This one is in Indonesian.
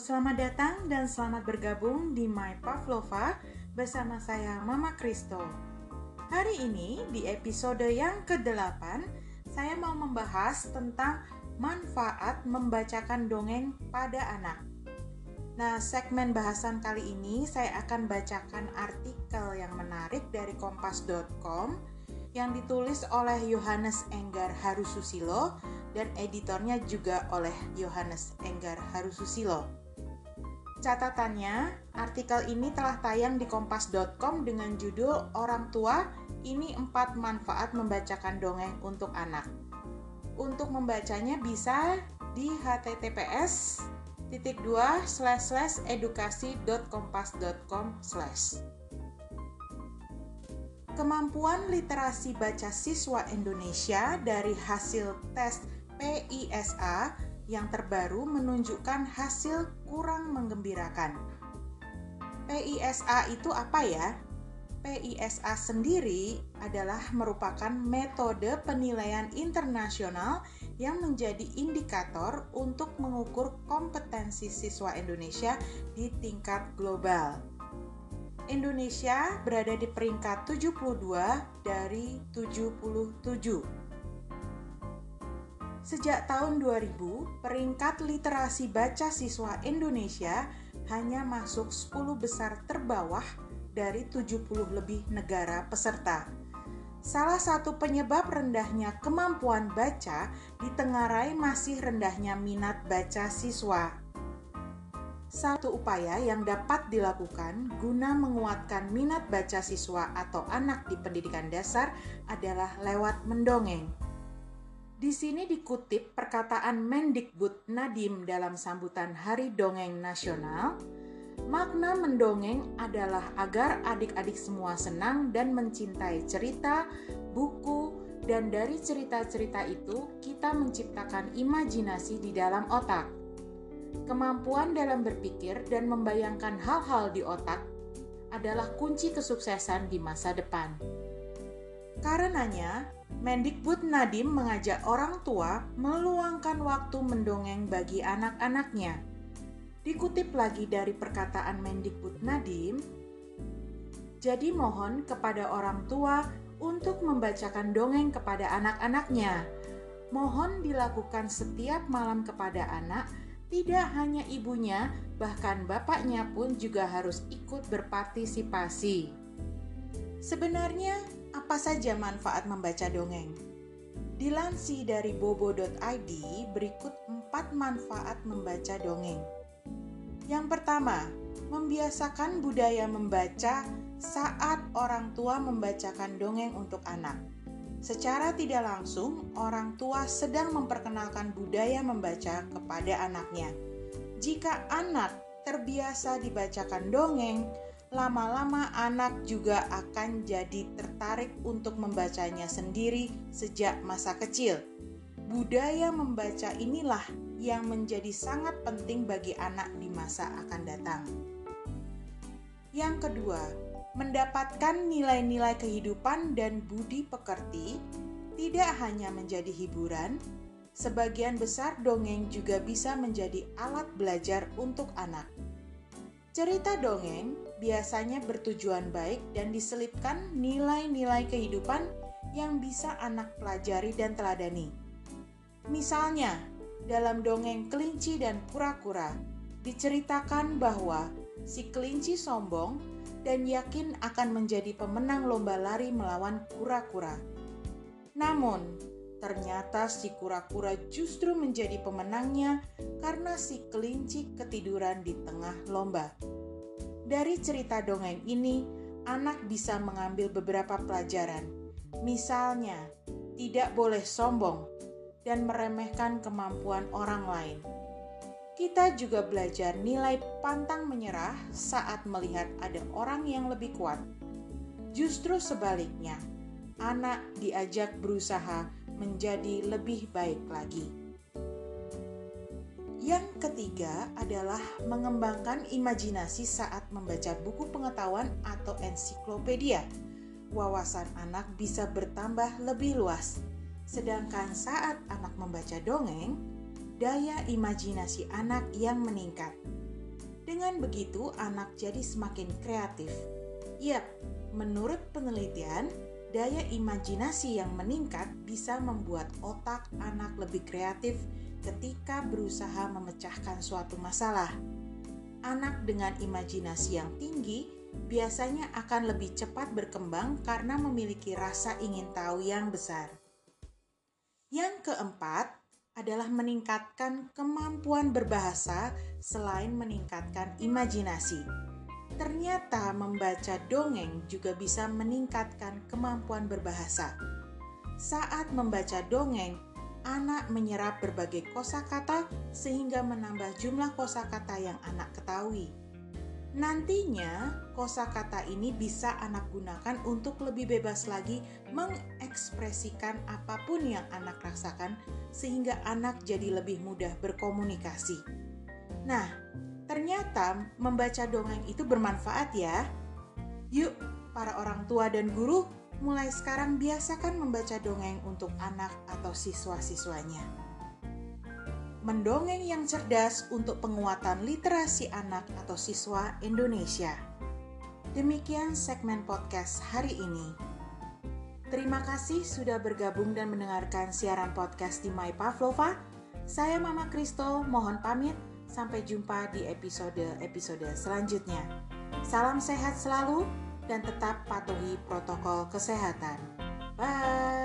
selamat datang dan selamat bergabung di My Pavlova bersama saya Mama Kristo. Hari ini di episode yang ke-8 saya mau membahas tentang manfaat membacakan dongeng pada anak. Nah, segmen bahasan kali ini saya akan bacakan artikel yang menarik dari kompas.com yang ditulis oleh Yohanes Enggar Harususilo dan editornya juga oleh Yohanes Enggar Harususilo. Catatannya, artikel ini telah tayang di kompas.com dengan judul Orang Tua, ini empat manfaat membacakan dongeng untuk anak. Untuk membacanya bisa di https titik dua slash slash edukasi.kompas.com slash Kemampuan literasi baca siswa Indonesia dari hasil tes PISA yang terbaru menunjukkan hasil kurang menggembirakan. PISA itu apa ya? PISA sendiri adalah merupakan metode penilaian internasional yang menjadi indikator untuk mengukur kompetensi siswa Indonesia di tingkat global. Indonesia berada di peringkat 72 dari 77 Sejak tahun 2000, peringkat literasi baca siswa Indonesia hanya masuk 10 besar terbawah dari 70 lebih negara peserta. Salah satu penyebab rendahnya kemampuan baca ditengarai masih rendahnya minat baca siswa. Satu upaya yang dapat dilakukan guna menguatkan minat baca siswa atau anak di pendidikan dasar adalah lewat mendongeng. Di sini dikutip perkataan Mendikbud Nadim dalam sambutan Hari Dongeng Nasional. Makna mendongeng adalah agar adik-adik semua senang dan mencintai cerita, buku, dan dari cerita-cerita itu kita menciptakan imajinasi di dalam otak. Kemampuan dalam berpikir dan membayangkan hal-hal di otak adalah kunci kesuksesan di masa depan. Karenanya, Mendikbud Nadim mengajak orang tua meluangkan waktu mendongeng bagi anak-anaknya. Dikutip lagi dari perkataan Mendikbud Nadim, jadi mohon kepada orang tua untuk membacakan dongeng kepada anak-anaknya. Mohon dilakukan setiap malam kepada anak, tidak hanya ibunya, bahkan bapaknya pun juga harus ikut berpartisipasi. Sebenarnya, apa saja manfaat membaca dongeng? Dilansir dari bobo.id, berikut empat manfaat membaca dongeng. Yang pertama, membiasakan budaya membaca saat orang tua membacakan dongeng untuk anak. Secara tidak langsung, orang tua sedang memperkenalkan budaya membaca kepada anaknya. Jika anak terbiasa dibacakan dongeng, lama-lama anak juga akan jadi tertarik untuk membacanya sendiri sejak masa kecil. Budaya membaca inilah yang menjadi sangat penting bagi anak di masa akan datang. Yang kedua, mendapatkan nilai-nilai kehidupan dan budi pekerti tidak hanya menjadi hiburan, sebagian besar dongeng juga bisa menjadi alat belajar untuk anak. Cerita dongeng biasanya bertujuan baik dan diselipkan nilai-nilai kehidupan yang bisa anak pelajari dan teladani. Misalnya, dalam dongeng kelinci dan kura-kura, diceritakan bahwa si kelinci sombong dan yakin akan menjadi pemenang lomba lari melawan kura-kura. Namun, ternyata si kura-kura justru menjadi pemenangnya karena si kelinci ketiduran di tengah lomba. Dari cerita dongeng ini, anak bisa mengambil beberapa pelajaran. Misalnya, tidak boleh sombong dan meremehkan kemampuan orang lain. Kita juga belajar nilai pantang menyerah saat melihat ada orang yang lebih kuat. Justru sebaliknya, anak diajak berusaha menjadi lebih baik lagi. Yang ketiga adalah mengembangkan imajinasi saat membaca buku pengetahuan atau ensiklopedia. Wawasan anak bisa bertambah lebih luas, sedangkan saat anak membaca dongeng, daya imajinasi anak yang meningkat. Dengan begitu, anak jadi semakin kreatif. Yap, menurut penelitian, daya imajinasi yang meningkat bisa membuat otak anak lebih kreatif ketika berusaha memecahkan suatu masalah. Anak dengan imajinasi yang tinggi biasanya akan lebih cepat berkembang karena memiliki rasa ingin tahu yang besar. Yang keempat, adalah meningkatkan kemampuan berbahasa selain meningkatkan imajinasi. Ternyata membaca dongeng juga bisa meningkatkan kemampuan berbahasa. Saat membaca dongeng, anak menyerap berbagai kosakata sehingga menambah jumlah kosakata yang anak ketahui. Nantinya, kosakata ini bisa anak gunakan untuk lebih bebas lagi mengekspresikan apa pun yang anak rasakan sehingga anak jadi lebih mudah berkomunikasi. Nah, ternyata membaca dongeng itu bermanfaat ya. Yuk, para orang tua dan guru mulai sekarang biasakan membaca dongeng untuk anak atau siswa-siswanya mendongeng yang cerdas untuk penguatan literasi anak atau siswa Indonesia. Demikian segmen podcast hari ini. Terima kasih sudah bergabung dan mendengarkan siaran podcast di My Pavlova. Saya Mama Kristo, mohon pamit. Sampai jumpa di episode-episode selanjutnya. Salam sehat selalu dan tetap patuhi protokol kesehatan. Bye.